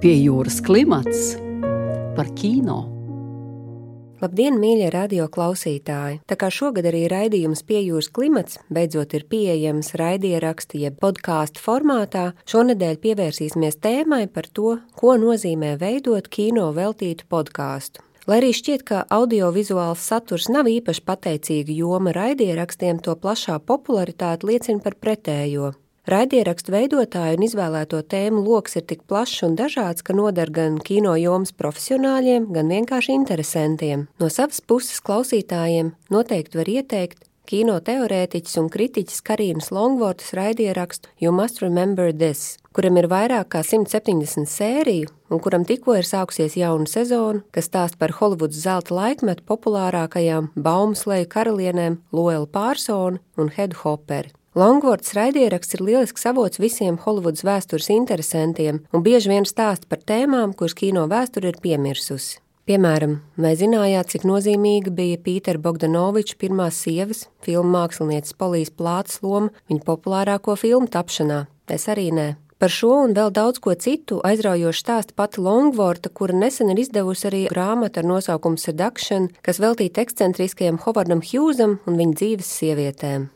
Pie jūras klimats par kino. Labdien, mīļie radio klausītāji! Tā kā šogad arī raidījums Piejūras klimats beidzot ir pieejams raidieraksta jeb podkāstu formātā, šonadēļ pievērsīsimies tēmai par to, ko nozīmē veidot kino veltītu podkāstu. Lai arī šķiet, ka audiovizuāls saturs nav īpaši pateicīga joma raidierakstiem, to plašā popularitāte liecina par pretējo. Raidierakstu veidotāju un izvēlēto tēmu lokus ir tik plašs un dažāds, ka noder gan kino jomas profesionāļiem, gan vienkārši interesantiem. No savas puses klausītājiem noteikti var ieteikt kino teorētiķis un kritiķis Karīnas Longvortas raidierakstu You Must Remember This, kuram ir vairāk kā 170 sēriju un kuram tikko ir sākusies jauna sezona, kas stāsta par Holivudas zelta laikmetu populārākajām Baumsleju karalienēm Loela Pārsona un Hedu Hoperi. Longvords raidieraksts ir lielisks avots visiem Holivudas vēstures interesantiem un bieži vien stāsta par tēmām, kuras kino vēsture ir piemirsusi. Piemēram, vai zinājāt, cik nozīmīga bija Pītera Bogdanoviča pirmās sievas, filmu mākslinieces Polijas plātas loma viņa populārāko filmu tapšanā? Es arī nē. Par šo un vēl daudz ko citu aizraujoši stāsta pati Longvorta, kura nesen ir izdevusi arī grāmatu ar nosaukumu Seduction, kas veltīta ekscentriskajam Hovardam Hjūzam un viņa dzīves sievietēm.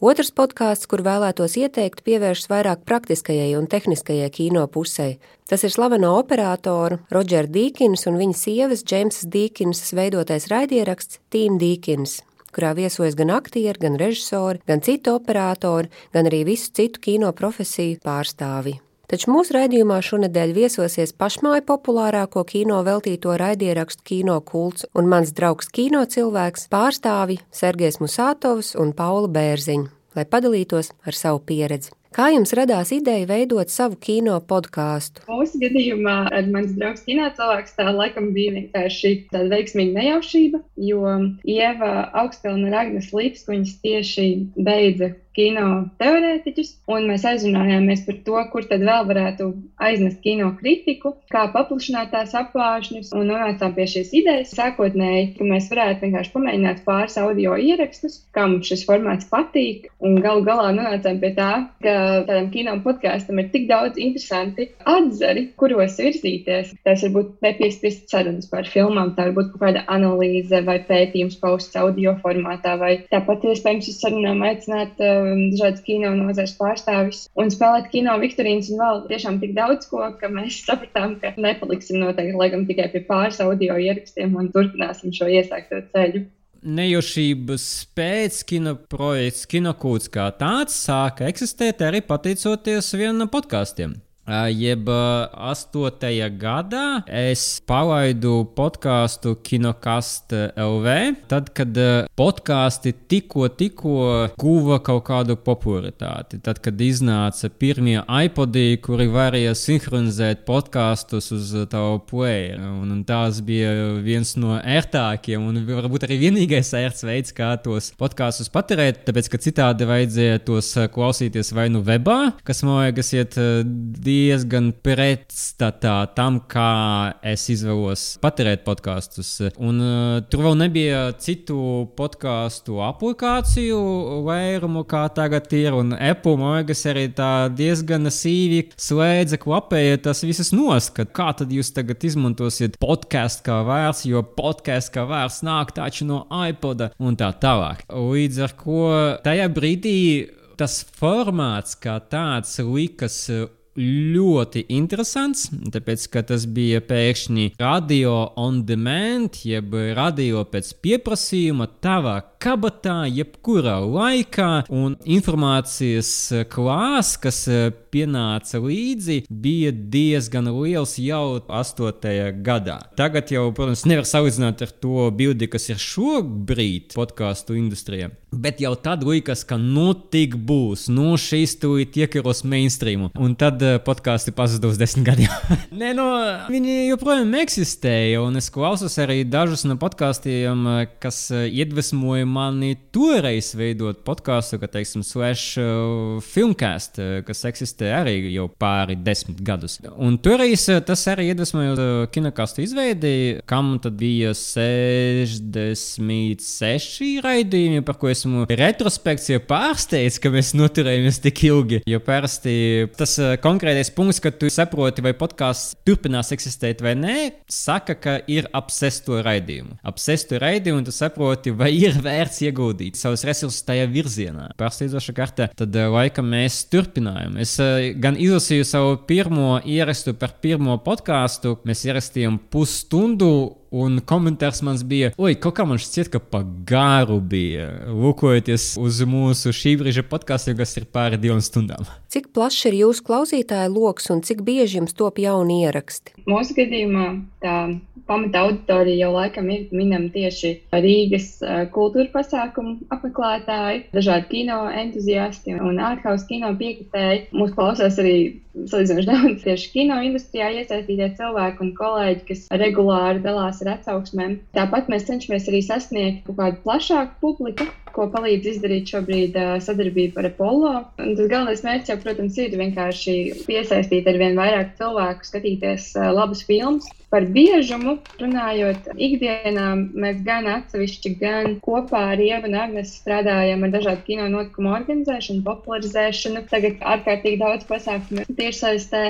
Otrs podkāsts, kur vēlētos ieteikt, pievēršas vairāk praktiskajai un tehniskajai kino pusē. Tas ir slaveno operatoru Rodžera Dīkins un viņa sievas Džeimsas Dīkinsas veidotais raidieraksts Team Dīkins kurā viesojas gan aktieri, gan režisori, gan citu operatori, gan arī visu citu kino profesiju pārstāvji. Taču mūsu raidījumā šonadēļ viesosies pašmāju populārāko kino veltīto raidierakstu kino kults un mans draugs kino cilvēks pārstāvi Sergejs Musātovs un Paula Bērziņa, lai padalītos ar savu pieredzi. Kā jums radās ideja veidot savu kino podkāstu? Mūsu gadījumā ar mans draugs kinocēlāks tā laikam bija vienkārši tāda veiksmīga nejaušība, jo Ieva Augstpilna un Agnes Līpskuņas tieši beidza kino teorētiķus, un mēs aizrunājāmies par to, kur tad vēl varētu aiznest kino kritiku, kā paplašināt tās apgāžņus, un nonācām pie šīs idejas sākotnēji, ka mēs varētu vienkārši pamēģināt pāris audio ierakstus, kam šis formāts patīk, un galu galā nonācām pie tā, ka tādam kino podkāstam ir tik daudz interesanti atzari, kuros virzīties. Tas var būt nepiespiest sarunas par filmām, tā var būt kaut kāda analīze vai pētījums pausts audio formātā, vai tāpat iespējams uz sarunām aicināt uh, dažādas kino nozares pārstāvis un spēlēt kino viktorīnas un vēl tiešām tik daudz ko, ka mēs sapratām, ka nepaliksim noteikti laikam tikai pie pāris audio ierakstiem un turpināsim šo iesākto ceļu. Nejošības pēc kino projekts, kinokūts kā tāds sāka eksistēt arī pateicoties vienam podkāstiem. Jeb 8. gadā es palaidu podkāstu Kinokast LV. Tad, kad podkāsti tikko, tikko guva kaut kādu popularitāti. Tad, kad iznāca pirmie iPodi, kuri varēja sinhronizēt podkāstus uz tavu player. Un, un tās bija viens no ērtākiem un varbūt arī vienīgais ērts veids, kā tos podkāstus paturēt. Tāpēc, ka citādi vajadzēja tos klausīties vai nu webā, kas man liekas, iet divi diezgan pretstatā tam, kā es izvēlos patērēt podkāstus. Un uh, tur vēl nebija citu podkāstu aplikāciju vairumu, kā tagad ir. Un Apple monētas arī tā diezgan sīvi slēdza, klapēja tas visas noskat. Kā tad jūs tagad izmantosiet podkāstu kā vērts, jo podkāsts kā vērts nāk taču no iPoda un tā tālāk. Līdz ar to tajā brīdī tas formāts kā tāds likas ļoti interesants, tāpēc, ka tas bija pēkšņi radio on demand, jeb radio pēc pieprasījuma tavā kabatā, jebkurā laikā, un informācijas klāsts, kas pienāca līdzi, bija diezgan liels jau 8. gadā. Tagad jau, protams, nevar salīdzināt ar to bildi, kas ir šobrīd podkāstu industrijā. Bet jau tad liekas, ka nu tik būs, nu šīs tūlīt iekaros mainstreamu. Un tad uh, podkāsti pazuda uz desmit gadiem. Nē, no, viņi joprojām eksistēja, un es klausos arī dažus no podkāstiem, kas uh, iedvesmoja mani toreiz veidot podkāstu, kā teiksim, slash filmcast, kas eksistē arī jau pāri desmit gadus. Un toreiz tas arī iedvesmoja kinokastu izveidi, kam tad bija 66 raidījumi, par ko esmu retrospekcijā pārsteigts, ka mēs noturējāmies tik ilgi. Jo parasti tas konkrētais punkts, kad tu saproti, vai podkāsts turpinās eksistēt vai nē, saka, ka ir ap sesto raidījumu. Ap sesto raidījumu tu saproti, vai ir vērts ieguldīt savus resursus tajā virzienā. Pārsteidzoša kārta, tad laikam mēs turpinājām. Es gan izlasīju savu pirmo ierakstu par pirmo podkāstu. Mēs ierakstījām pusstundu Un komentārs man bija, oi, kaut kā man šķiet, ka pa garu bija. Lūkojoties uz mūsu šī brīža podkāstu, kas ir pāri divām stundām. Cik plašs ir jūsu klausītāju lokus un cik bieži jums top jauni ieraksti? Mūsu gadījumā tā pamata auditorija jau laikam ir minama tieši Rīgas kultūra pasākumu apmeklētāji, dažādi kino entuziasti un ārkaus kino piekritēji. Mūs klausās arī salīdzinoši daudz tieši kino industrijā iesaistītie cilvēki un kolēģi, kas regulāri dalās ar atsauksmēm. Tāpat mēs cenšamies arī sasniegt kaut kādu plašāku publiku, ko palīdz izdarīt šobrīd uh, sadarbība ar Apollo. Un tas galvenais mērķis jau, protams, ir vienkārši piesaistīt ar vien vairāk cilvēku, skatīties uh, labus filmus. Par biežumu runājot, ikdienā mēs gan atsevišķi, gan kopā ar Ievu un Agnēs strādājam ar dažādu kino notikumu organizēšanu, popularizēšanu. Tagad ārkārtīgi daudz pasākumu tiešsaistē,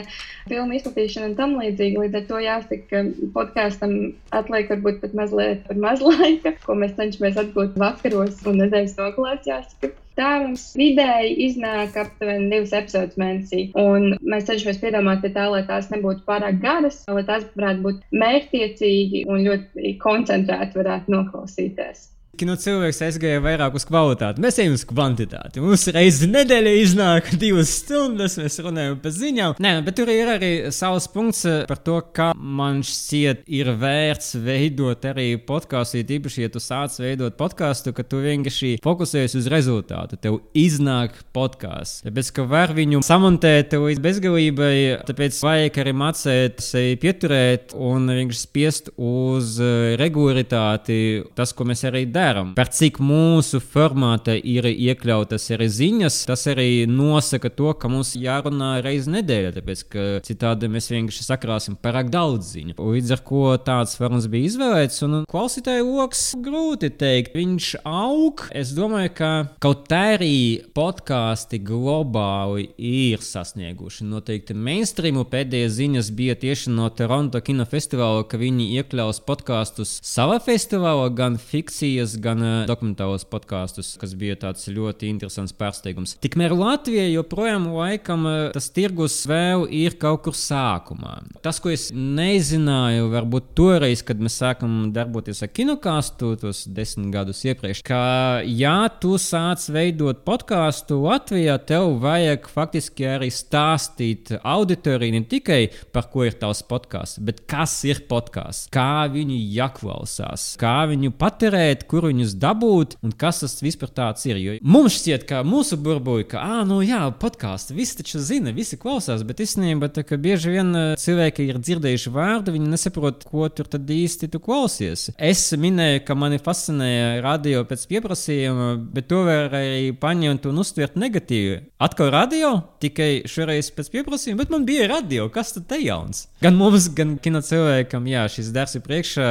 filmu izplatīšanu un tam līdzīgi. Līdz ar to jāsaka, ka podkāstam atliek varbūt pat mazliet par maz laika, ko mēs cenšamies atgūt vakaros un nedēļas nogalēs, jāsaka. Tā mums vidēji iznāk aptuveni divas epizodes mēnesī. Un mēs cenšamies piedomāt pie tā, lai tās nebūtu pārāk garas, lai tās varētu būt mērķtiecīgi un ļoti koncentrēti varētu noklausīties kino cilvēks aizgāja vairāk uz kvalitāti. Mēs ejam uz kvantitāti. Mums reizes nedēļā iznāk divas stundas, mēs runājam par ziņām. Nē, bet tur ir arī savs punkts eh, par to, ka man šķiet, ir vērts veidot arī podkāstu. Īpaši, ja tu sāc veidot podkāstu, ka tu vienkārši fokusējies uz rezultātu. Tev iznāk podkāsts. Tāpēc, ka var viņu samontēt līdz bezgalībai, tāpēc vajag arī mācīt sevi pieturēt un vienkārši spiest uz eh, regularitāti tas, ko mēs arī darām apmēram, par cik mūsu formātā ir iekļautas arī ziņas, tas arī nosaka to, ka mums jārunā reizi nedēļā, tāpēc ka citādi mēs vienkārši sakrāsim pārāk daudz ziņu. Līdz ar to tāds formāts bija izvēlēts, un klausītāju lokus grūti teikt. Viņš aug. Es domāju, ka kaut arī podkāsti globāli ir sasnieguši noteikti mainstreamu. Pēdējās ziņas bija tieši no Toronto kinofestivāla, ka viņi iekļaus podkāstus savā festivālā, gan fikcijas, gan uh, dokumentālos podkāstus, kas bija tāds ļoti interesants pārsteigums. Tikmēr Latvijā joprojām laikam uh, tas tirgus vēl ir kaut kur sākumā. Tas, ko es nezināju, varbūt toreiz, kad mēs sākam darboties ar kinokāstu, tos desmit gadus iepriekš, ka, ja tu sāc veidot podkāstu Latvijā, tev vajag faktiski arī stāstīt auditorijai ne tikai par ko ir tavs podkāsts, bet kas ir podkāsts, kā viņu jāklausās, kā viņu patērēt, kuru viņus dabūt un kas tas vispār tāds ir. Jo mums šķiet, ka mūsu burbuļi, ka, ah, nu jā, podkāstu visi taču zina, visi klausās, bet īstenībā bieži vien cilvēki ir dzirdējuši vārdu, viņi nesaprot, ko tur tad īsti tu klausies. Es minēju, ka mani fascinēja radio pēc pieprasījuma, bet to var arī paņemt un uztvert negatīvi. Atkal radio, tikai šoreiz pēc pieprasījuma, bet man bija radio, kas tad te jauns? Gan mums, gan kino cilvēkam, jā, šis darbs ir priekšā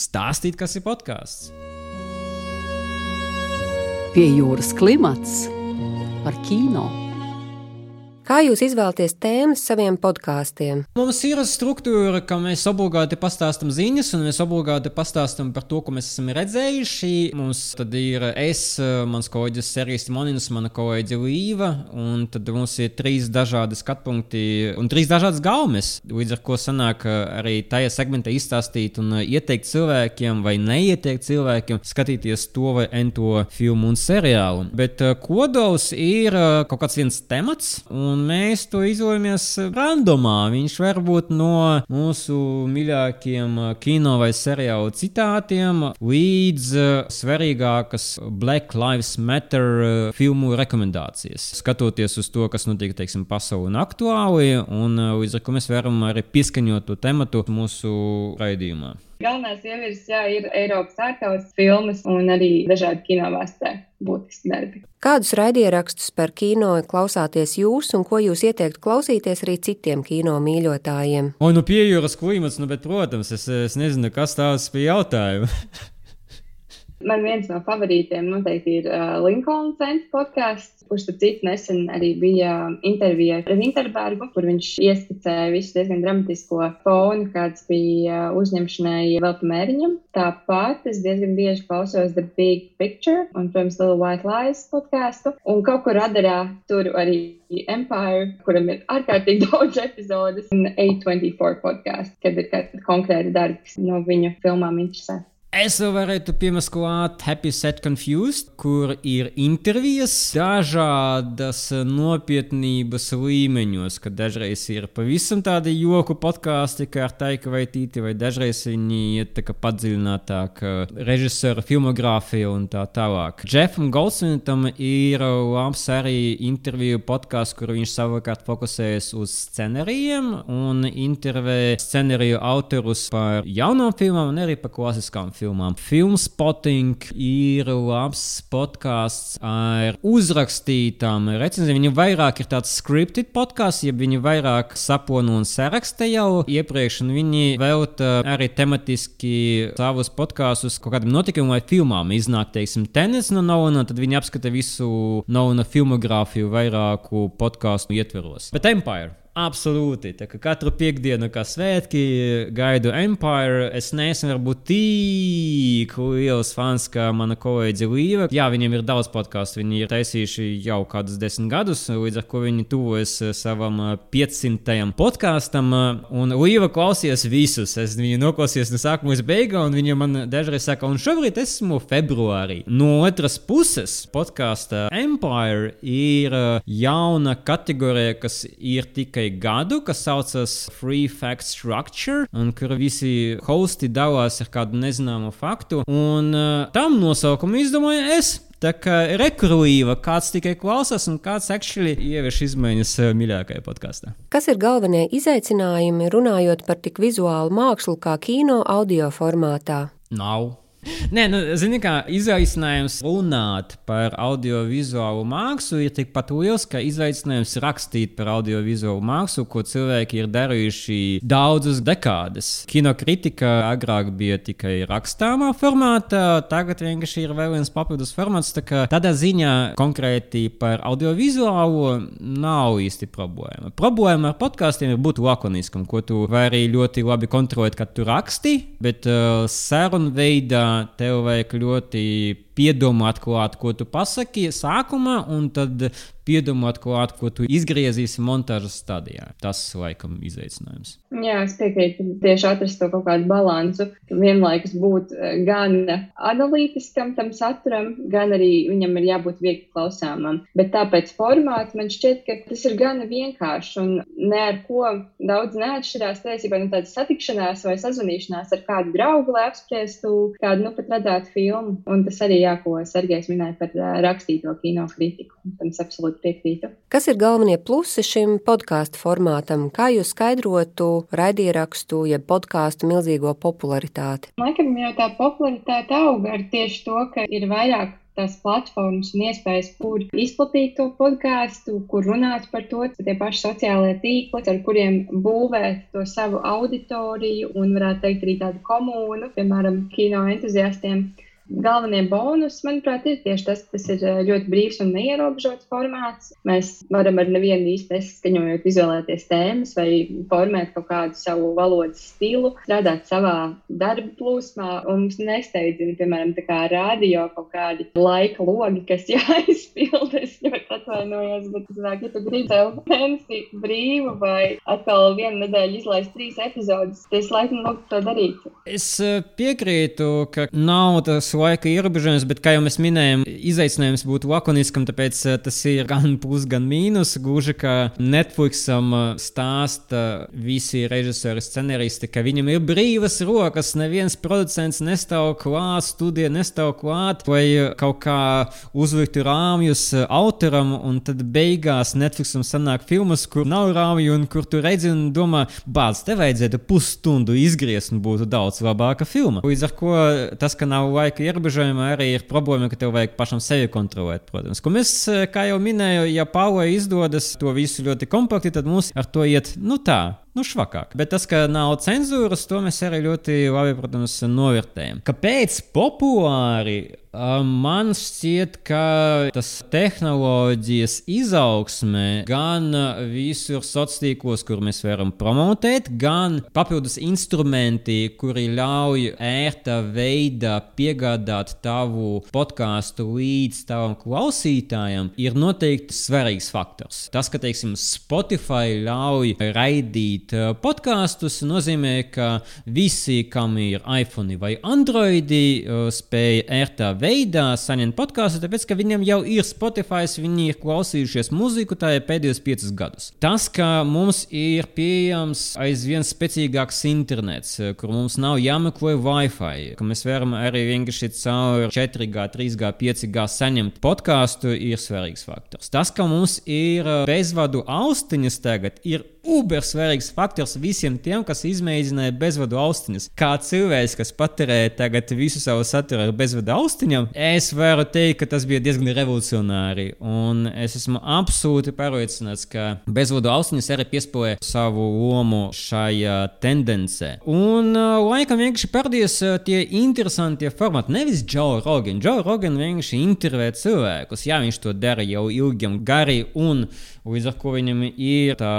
stāstīt, kas ir podkāsts. Pie jūras klimats par kino. Kā jūs izvēlaties tēmas saviem podkāstiem? Mums ir struktūra, ka mēs obligāti pastāstām ziņas, un mēs obligāti pastāstām par to, ko mēs esam redzējuši. Mums tad ir es, mans kolēģis Sergejs Monins, mana kolēģe Līva, un tad mums ir trīs dažādi skatpunkti un trīs dažādas gaumes. Līdz ar to sanāk arī tajā segmentā izstāstīt un ieteikt cilvēkiem vai neieteikt cilvēkiem skatīties to vai ento filmu un seriālu. Bet kodols ir kaut kāds viens temats. Un un mēs to izvēlamies randomā. Viņš var būt no mūsu mīļākajiem kino vai seriālu citātiem līdz uh, svarīgākas Black Lives Matter uh, filmu rekomendācijas. Skatoties uz to, kas notiek teiksim, pasaulē un aktuāli, un uh, līdz ar to mēs varam arī pieskaņot to tematu mūsu raidījumā. Galvenās ievirzes, jā, ir Eiropas ārkausas filmas un arī dažādi kinovēstē būtiski darbi. Kādus raidierakstus par kino klausāties jūs un ko jūs ieteiktu klausīties arī citiem kino mīļotājiem? O, nu pie jūras klimats, nu, bet, protams, es, es nezinu, kas tās bija jautājumi. Man viens no favorītiem noteikti ir uh, Linkoln Cents podkāsts, kurš, citu, nesen arī bija intervijā ar Winterbergu, kur viņš ieskicēja visu diezgan dramatisko fonu, kāds bija uzņemšanai vēl pa mēriņam. Tāpat es diezgan bieži klausos The Big Picture un, protams, Little White Lies podkāstu. Un kaut kur radarā tur arī Empire, kuram ir ārkārtīgi daudz epizodes, un A24 podkāstu, kad ir kāda konkrēta darba, kas no viņu filmām interesē. Es varētu piemest klāt Happy Set Confused, kur ir intervijas dažādas nopietnības līmeņos, kad dažreiz ir pavisam tādi joku podkāsti, kā ar Taika vai Tīti, vai dažreiz viņi iet tā kā padziļinātāk režisora filmogrāfija un tā tālāk. Jeffam Goldsmitham ir labs arī interviju podkāsts, kur viņš savukārt fokusējas uz scenarijiem un intervē scenariju autorus par jaunām filmām un arī par klasiskām filmām filmām. Filmspotting ir labs podkāsts ar uzrakstītām recenzijām. Viņi vairāk ir tāds scripted podkāsts, ja viņi vairāk saponu un saraksta jau iepriekš, un viņi velta arī tematiski savus podkāstus kaut kādam notikumam vai filmām. Iznāk, teiksim, tenis no Nolana, tad viņi apskata visu Nolana filmogrāfiju vairāku podkāstu ietveros. Bet Empire Absolūti. Katru piekdienu, kā svētki, gaidu Empire. Es neesmu varbūt tik liels fans kā mana kolēģe Līva. Jā, viņiem ir daudz podkāstu. Viņi ir taisījuši jau kādus desmit gadus, līdz ar to viņi tuvojas savam 500. podkāstam. Un Līva klausījās visus. Es viņu noklausījos no sākuma līdz beigām, un viņa man dažreiz saka, un šobrīd esmu februārī. No otras puses, podkāsta Empire ir jauna kategorija, kas ir tikai tikai gadu, kas saucas Free Fact Structure, un kur visi hosti dalās ar kādu nezināmu faktu. Un uh, tam nosaukumu izdomāju es. Tā kā rekurīva, kāds tikai klausās, un kāds actually ievieš izmaiņas uh, mīļākajā podkāstā. Kas ir galvenie izaicinājumi runājot par tik vizuālu mākslu kā kino audio formātā? Nav. Nē, nu, zini, kā izaicinājums runāt par audiovizuālu mākslu ir tikpat liels, kā izaicinājums rakstīt par audiovizuālu mākslu, ko cilvēki ir darījuši daudzas dekādes. Kinokritika agrāk bija tikai rakstāmā formātā, tagad vienkārši ir vēl viens papildus formāts. Tā tādā ziņā konkrēti par audiovizuālo nav īsti problēma. Problēma ar podkāstiem ir būt lakoniskam, ko tu vari ļoti labi kontrolēt, kad tu raksti, bet uh, sarunu veidā tev vajag ļoti piedomāt klāt, ko tu pasaki sākumā, un tad piedomāt klāt, ko tu izgriezīsi montāžas stadijā. Tas, laikam, izaicinājums. Jā, es piekrītu. Tieši atrast to kaut kādu balansu, vienlaikus būt eh, gan analītiskam tam saturam, gan arī viņam ir jābūt viegli klausāmam. Bet tāpēc formāts man šķiet, ka tas ir gana vienkāršs un ne ar ko daudz neatšķirās. Tiesībā no tādas satikšanās vai sazvanīšanās ar kādu draugu, lai apspriestu kādu, nu, pat redzētu filmu. Un tas arī jā, ko Sergejs minēja par rakstīto kino kritiku. Tam es absolūti piekrītu. Kas ir galvenie plusi šim podkāstu formātam? Kā jūs skaidrotu raidierakstu, jeb podkāstu milzīgo popularitāti? Laikam jau tā popularitāte auga ar tieši to, ka ir vairāk tās platformas un iespējas, kur izplatīt to podkāstu, kur runāt par to, tie paši sociālie tīkli, ar kuriem būvēt to savu auditoriju un, varētu teikt, arī tādu komunu, piemēram, kino entuziastiem galvenie bonusi, manuprāt, ir tieši tas, ka tas ir ļoti brīvs un neierobežots formāts. Mēs varam ar nevienu īsti nesaskaņojot izvēlēties tēmas vai formēt kaut kādu savu valodas stilu, strādāt savā darba plūsmā mums nesteidzina, piemēram, tā kā rādio kaut kādi laika logi, kas jāizpilda. Es ļoti atvainojos, bet cilvēki, ja tu gribi tev mēnesi brīvu vai atkal vienu nedēļu izlaist trīs epizodus, tad es laikam lūgtu to darīt. Es piekrītu, ka nav tas laika ierobežojums, bet, kā jau mēs minējām, izaicinājums būt lakoniskam, tāpēc tas ir gan plus, gan mīnus. Gluži kā Netflixam stāsta visi režisori, scenaristi, ka viņam ir brīvas rokas, neviens producents nestāv klāt, studija nestāv klāt, vai kaut kā uzliktu rāmjus autoram, un tad beigās Netflixam sanāk filmas, kur nav rāmju, un kur tu redzi un domā, bāc, te vajadzētu pusstundu izgriezt, un būtu daudz labāka filma. Līdz ar to tas, ka nav laika ierobežojuma, arī ir problēma, ka tev vajag pašam sevi kontrolēt, protams. Ko mēs, kā jau minēju, ja Pāvai izdodas to visu ļoti kompakti, tad mums ar to iet, nu tā, nu, švakāk. Bet tas, ka nav cenzūras, to mēs arī ļoti labi, protams, novērtējam. Kāpēc populāri? Man šķiet, ka tas tehnoloģijas izaugsme gan visur sociālos tīklos, kur mēs varam promotēt, gan papildus instrumenti, kuri ļauj ērta veidā piegādāt tavu podkāstu līdz tavam klausītājam, ir noteikti svarīgs faktors. Tas, ka, teiksim, Spotify ļauj raidīt podkāstus, nozīmē, ka visi, kam ir iPhone vai Android, eh, spēja ērtā veidā saņemt podkāstu, tāpēc ka viņiem jau ir Spotify, viņi ir klausījušies muziku tā ir pēdējos piecus gadus. Tas, ka mums ir pieejams aizvien spēcīgāks internets, eh, kur mums nav jāmeklē Wi-Fi, ka mēs varam arī vienkārši caur 4G, 3G, 5G saņemt podkāstu, ir svarīgs faktors. Tas, ka mums ir bezvadu austiņas tagad, ir uber svarīgs faktors visiem tiem, kas izmēģināja bezvadu austiņas. Kā cilvēks, kas patērē tagad visu savu saturu ar bezvadu austiņām, es varu teikt, ka tas bija diezgan revolucionāri. Un es esmu absolūti pārliecināts, ka bezvadu austiņas arī piespēlē savu lomu šajā tendencē. Un uh, laikam vienkārši parādījās uh, tie interesantie formāti. Nevis Joe Rogan. Joe Rogan vienkārši intervē cilvēkus. Jā, viņš to dara jau ilgiem gari un līdz ar to viņam ir tā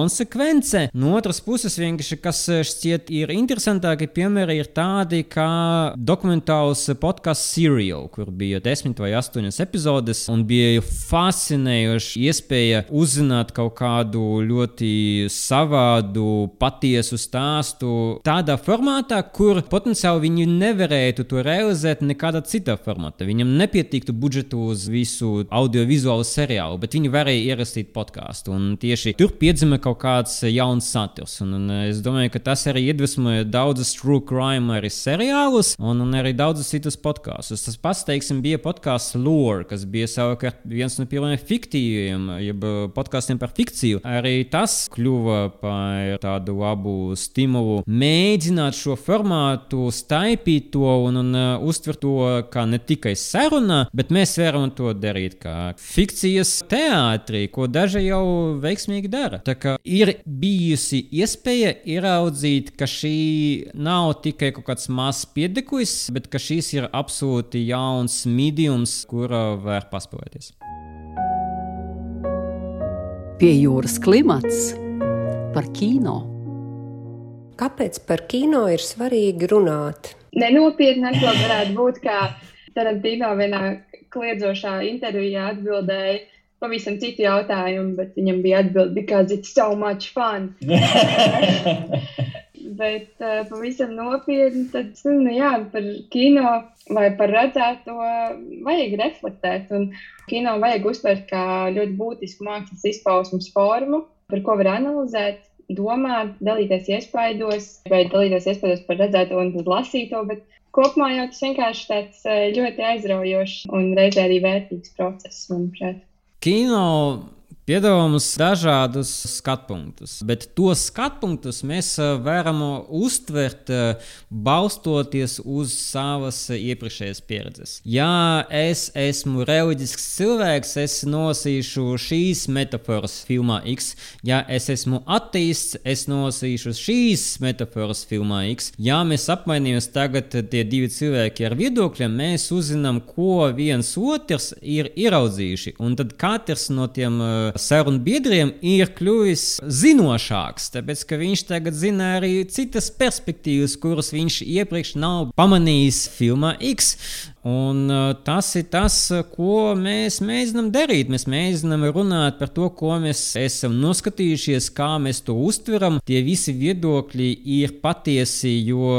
konsekvence. No otras puses, vienkārši kas šķiet ir interesantāki piemēri, ir tādi kā dokumentāls podkāsts Serial, kur bija desmit vai astoņas epizodes, un bija fascinējoši iespēja uzzināt kaut kādu ļoti savādu, patiesu stāstu tādā formātā, kur potenciāli viņi nevarētu to realizēt nekādā citā formātā. Viņam nepietiktu budžetu uz visu audiovizuālu seriālu, bet viņi varēja ierastīt podkāstu. Un tieši tur piedzima kaut kāds jauns saturs. Un, un es domāju, ka tas arī iedvesmoja daudzas true crime arī seriālus un, un arī daudzus citus podkāstus. Tas pats, teiksim, bija podkāsts Lore, kas bija savukārt viens no pirmajiem fiktīviem, jeb podkāstiem par fikciju. Arī tas kļuva par tādu labu stimulu mēģināt šo formātu, staipīt to un, un uh, uztvert to kā ne tikai saruna, bet mēs varam to darīt kā fikcijas teātrī, ko daži jau veiksmīgi dara. Tā kā ir bijusi iespēja ieraudzīt, ka šī nav tikai kaut kāds mazs piedeklis, bet ka šis ir absolūti jauns mediums, kura var paspēlēties. Pie jūras klimats par kino. Kāpēc par kino ir svarīgi runāt? Nenopietni atbildēt varētu būt, kā Tarantino vienā kliedzošā intervijā atbildēja pavisam citu jautājumu, bet viņam bija atbilde, because it's so much fun. bet uh, pavisam nopietni, tad, nu, jā, par kino vai par redzēto vajag reflektēt. Un kino vajag uztvert kā ļoti būtisku mākslas izpausmes formu, par ko var analizēt, domāt, dalīties iespaidos, vai dalīties iespaidos par redzēto un lasīto. Bet kopumā jau tas vienkārši tāds eh, ļoti aizraujošs un reizē arī vērtīgs process, manuprāt. Kino piedāvā mums dažādus skatu punktus, bet tos skatu punktus mēs varam uztvert balstoties uz savas iepriekšējās pieredzes. Ja es esmu reliģisks cilvēks, es nosīšu šīs metafāras filmā X, ja es esmu ateists, es nosīšu šīs metafāras filmā X. Ja mēs apmainījāmies tagad tie divi cilvēki ar viedokļiem, mēs uzzinām, ko viens otrs ir ieraudzījuši, un tad katrs no tiem uh, sarunu biedriem ir kļuvis zinošāks, tāpēc ka viņš tagad zina arī citas perspektīvas, kuras viņš iepriekš nav pamanījis filmā X. Un tas ir tas, ko mēs mēģinām darīt. Mēs mēģinām runāt par to, ko mēs esam noskatījušies, kā mēs to uztveram. Tie visi viedokļi ir patiesi, jo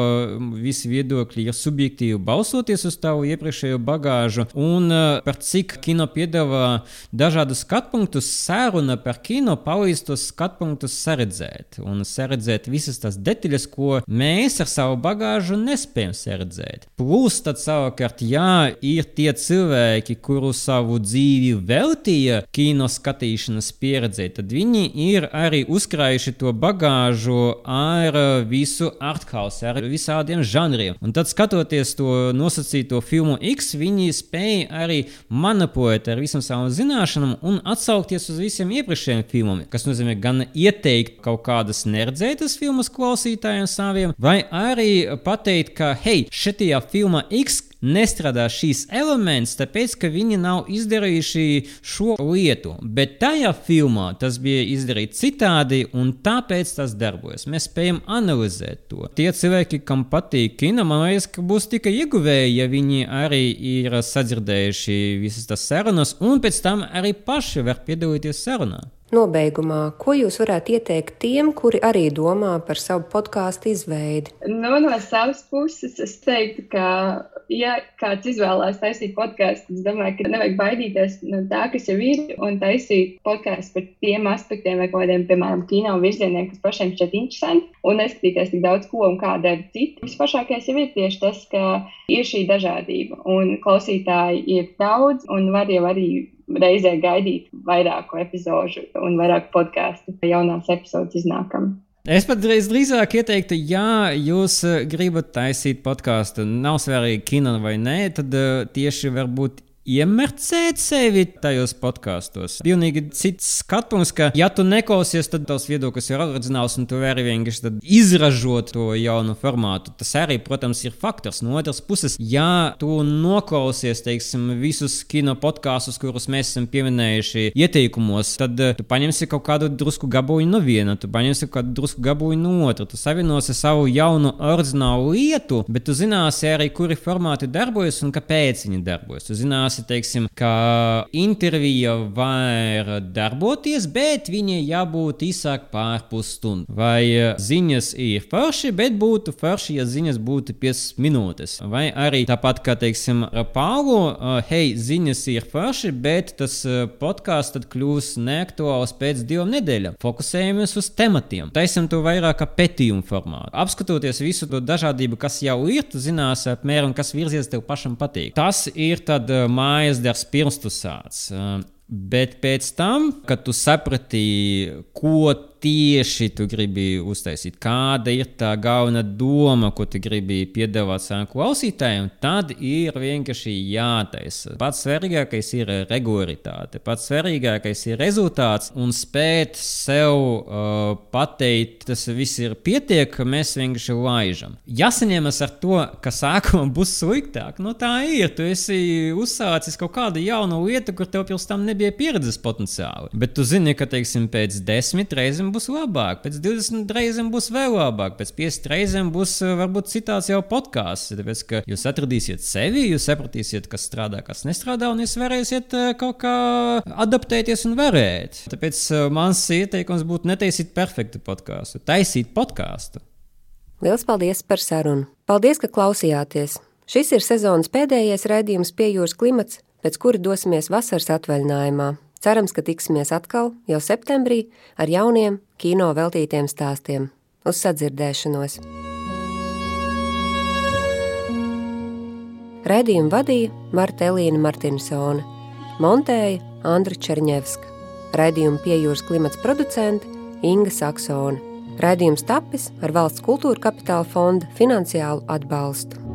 visi viedokļi ir subjektīvi balstoties uz tavu iepriekšējo bagāžu. Un par cik kino piedāvā dažādus skatu punktus, sēruna par kino palīdz tos skatu punktus saredzēt. Un saredzēt visas tās detaļas, ko mēs ar savu bagāžu nespējam saredzēt. Plus, tad savukārt jā, ir tie cilvēki, kuru savu dzīvi veltīja kino skatīšanas pieredzē, tad viņi ir arī uzkrājuši to bagāžu ar visu arthouse, ar visādiem žanriem. Un tad, skatoties to nosacīto filmu X, viņi spēja arī manipulēt ar visam savām zināšanām un atsaukties uz visiem iepriekšējiem filmām, kas nozīmē gan ieteikt kaut kādas neredzētas filmas klausītājiem saviem, vai arī pateikt, ka, hei, šajā filmā X nestrādā šīs elements, tāpēc, ka viņi nav izdarījuši šo lietu. Bet tajā filmā tas bija izdarīts citādi, un tāpēc tas darbojas. Mēs spējam analizēt to. Tie cilvēki, kam patīk kino, man liekas, ka būs tikai ieguvēji, ja viņi arī ir sadzirdējuši visas tas sarunas, un pēc tam arī paši var piedalīties sarunā. Nobeigumā, ko jūs varētu ieteikt tiem, kuri arī domā par savu podkāstu izveidi? Nu, no savas puses, es teiktu, ka, ja kāds izvēlās taisīt podkāstu, tad es domāju, ka nevajag baidīties no tā, kas jau ir, un taisīt podkāstu par tiem aspektiem, vai kādiem, piemēram, kino virzieniem, kas pašiem šķiet interesanti, un neskatīties tik daudz ko un kā dara citi. Vispašākais jau ir tieši tas, ka ir šī dažādība, un klausītāji ir daudz, un var jau arī reizē gaidīt vairāku epizodu un vairāku podkāstu, jaunās epizodes iznākam. Es pat drīz, drīzāk ieteiktu, ja jūs eh, gribat taisīt podkāstu, nav svarīgi, kino vai nē, tad uh, tieši varbūt iemercēt sevi tajos podkāstos. Pilnīgi cits skatums, ka, ja tu neklausies, tad tavs viedoklis ir oriģināls un tu vari vienkārši izražot to jaunu formātu. Tas arī, protams, ir faktors. No otras puses, ja tu noklausies, teiksim, visus kino podkāstus, kurus mēs esam pieminējuši ieteikumos, tad uh, tu paņemsi kaut kādu drusku gabaliņu no viena, tu paņemsi kaut kādu drusku gabaliņu no otra, tu savienosi savu jaunu oriģinālu lietu, bet tu zināsi arī, kuri formāti darbojas un kāpēc viņi darbojas. Tu zināsi, zināsi, teiksim, ka intervija var darboties, bet viņai jābūt īsāk pār pusstundu. Vai eh, ziņas ir forši, bet būtu forši, ja ziņas būtu 5 minūtes. Vai arī tāpat kā, teiksim, Pālu, uh, hei, ziņas ir forši, bet tas uh, podkāsts tad kļūs neaktuāls pēc divām nedēļām. Fokusējamies uz tematiem. Taisim to vairāk kā pētījumu formātu. Apskatoties visu to dažādību, kas jau ir, tu zināsi apmēram, kas virziens tev pašam patīk. Tas ir tad uh, mājas darbs pirms tu sāc. Bet pēc tam, kad tu saprati, ko tieši tu gribi uztaisīt, kāda ir tā galvenā doma, ko tu gribi piedāvāt saviem klausītājiem, tad ir vienkārši jātaisa. Pats svarīgākais ir regularitāte, pats svarīgākais ir rezultāts un spēt sev uh, pateikt, tas viss ir pietiek, ka mēs vienkārši laižam. Jāsaņemas ar to, ka sākumā būs sliktāk. Nu, tā ir. Tu esi uzsācis kaut kādu jaunu lietu, kur tev pirms tam nebija pieredzes potenciāli. Bet tu zini, ka teiksim, pēc desmit reizēm reizēm būs labāk, pēc 20 reizēm būs vēl labāk, pēc 50 reizēm būs eh, varbūt citāds jau podkāsts. Tāpēc, ka jūs atradīsiet sevi, jūs sapratīsiet, kas strādā, kas nestrādā, un jūs varēsiet eh, kaut kā adaptēties un varēt. Tāpēc eh, mans ieteikums būtu netaisīt perfektu podkāstu, taisīt podkāstu. Lielas paldies par sarunu! Paldies, ka klausījāties! Šis ir sezonas pēdējais raidījums pie jūras klimats, pēc kura dosimies vasaras atvaļinājumā. Cerams, ka tiksimies atkal jau septembrī ar jauniem kino veltītiem stāstiem. Uz sadzirdēšanos! Redījumu vadīja Marta Elīna Martinsone, montēja Andra Černievska, redījumu piejūras klimats producente Inga Saksone. Raidījums tapis ar valsts kultūra kapitāla fonda finansiālu atbalstu.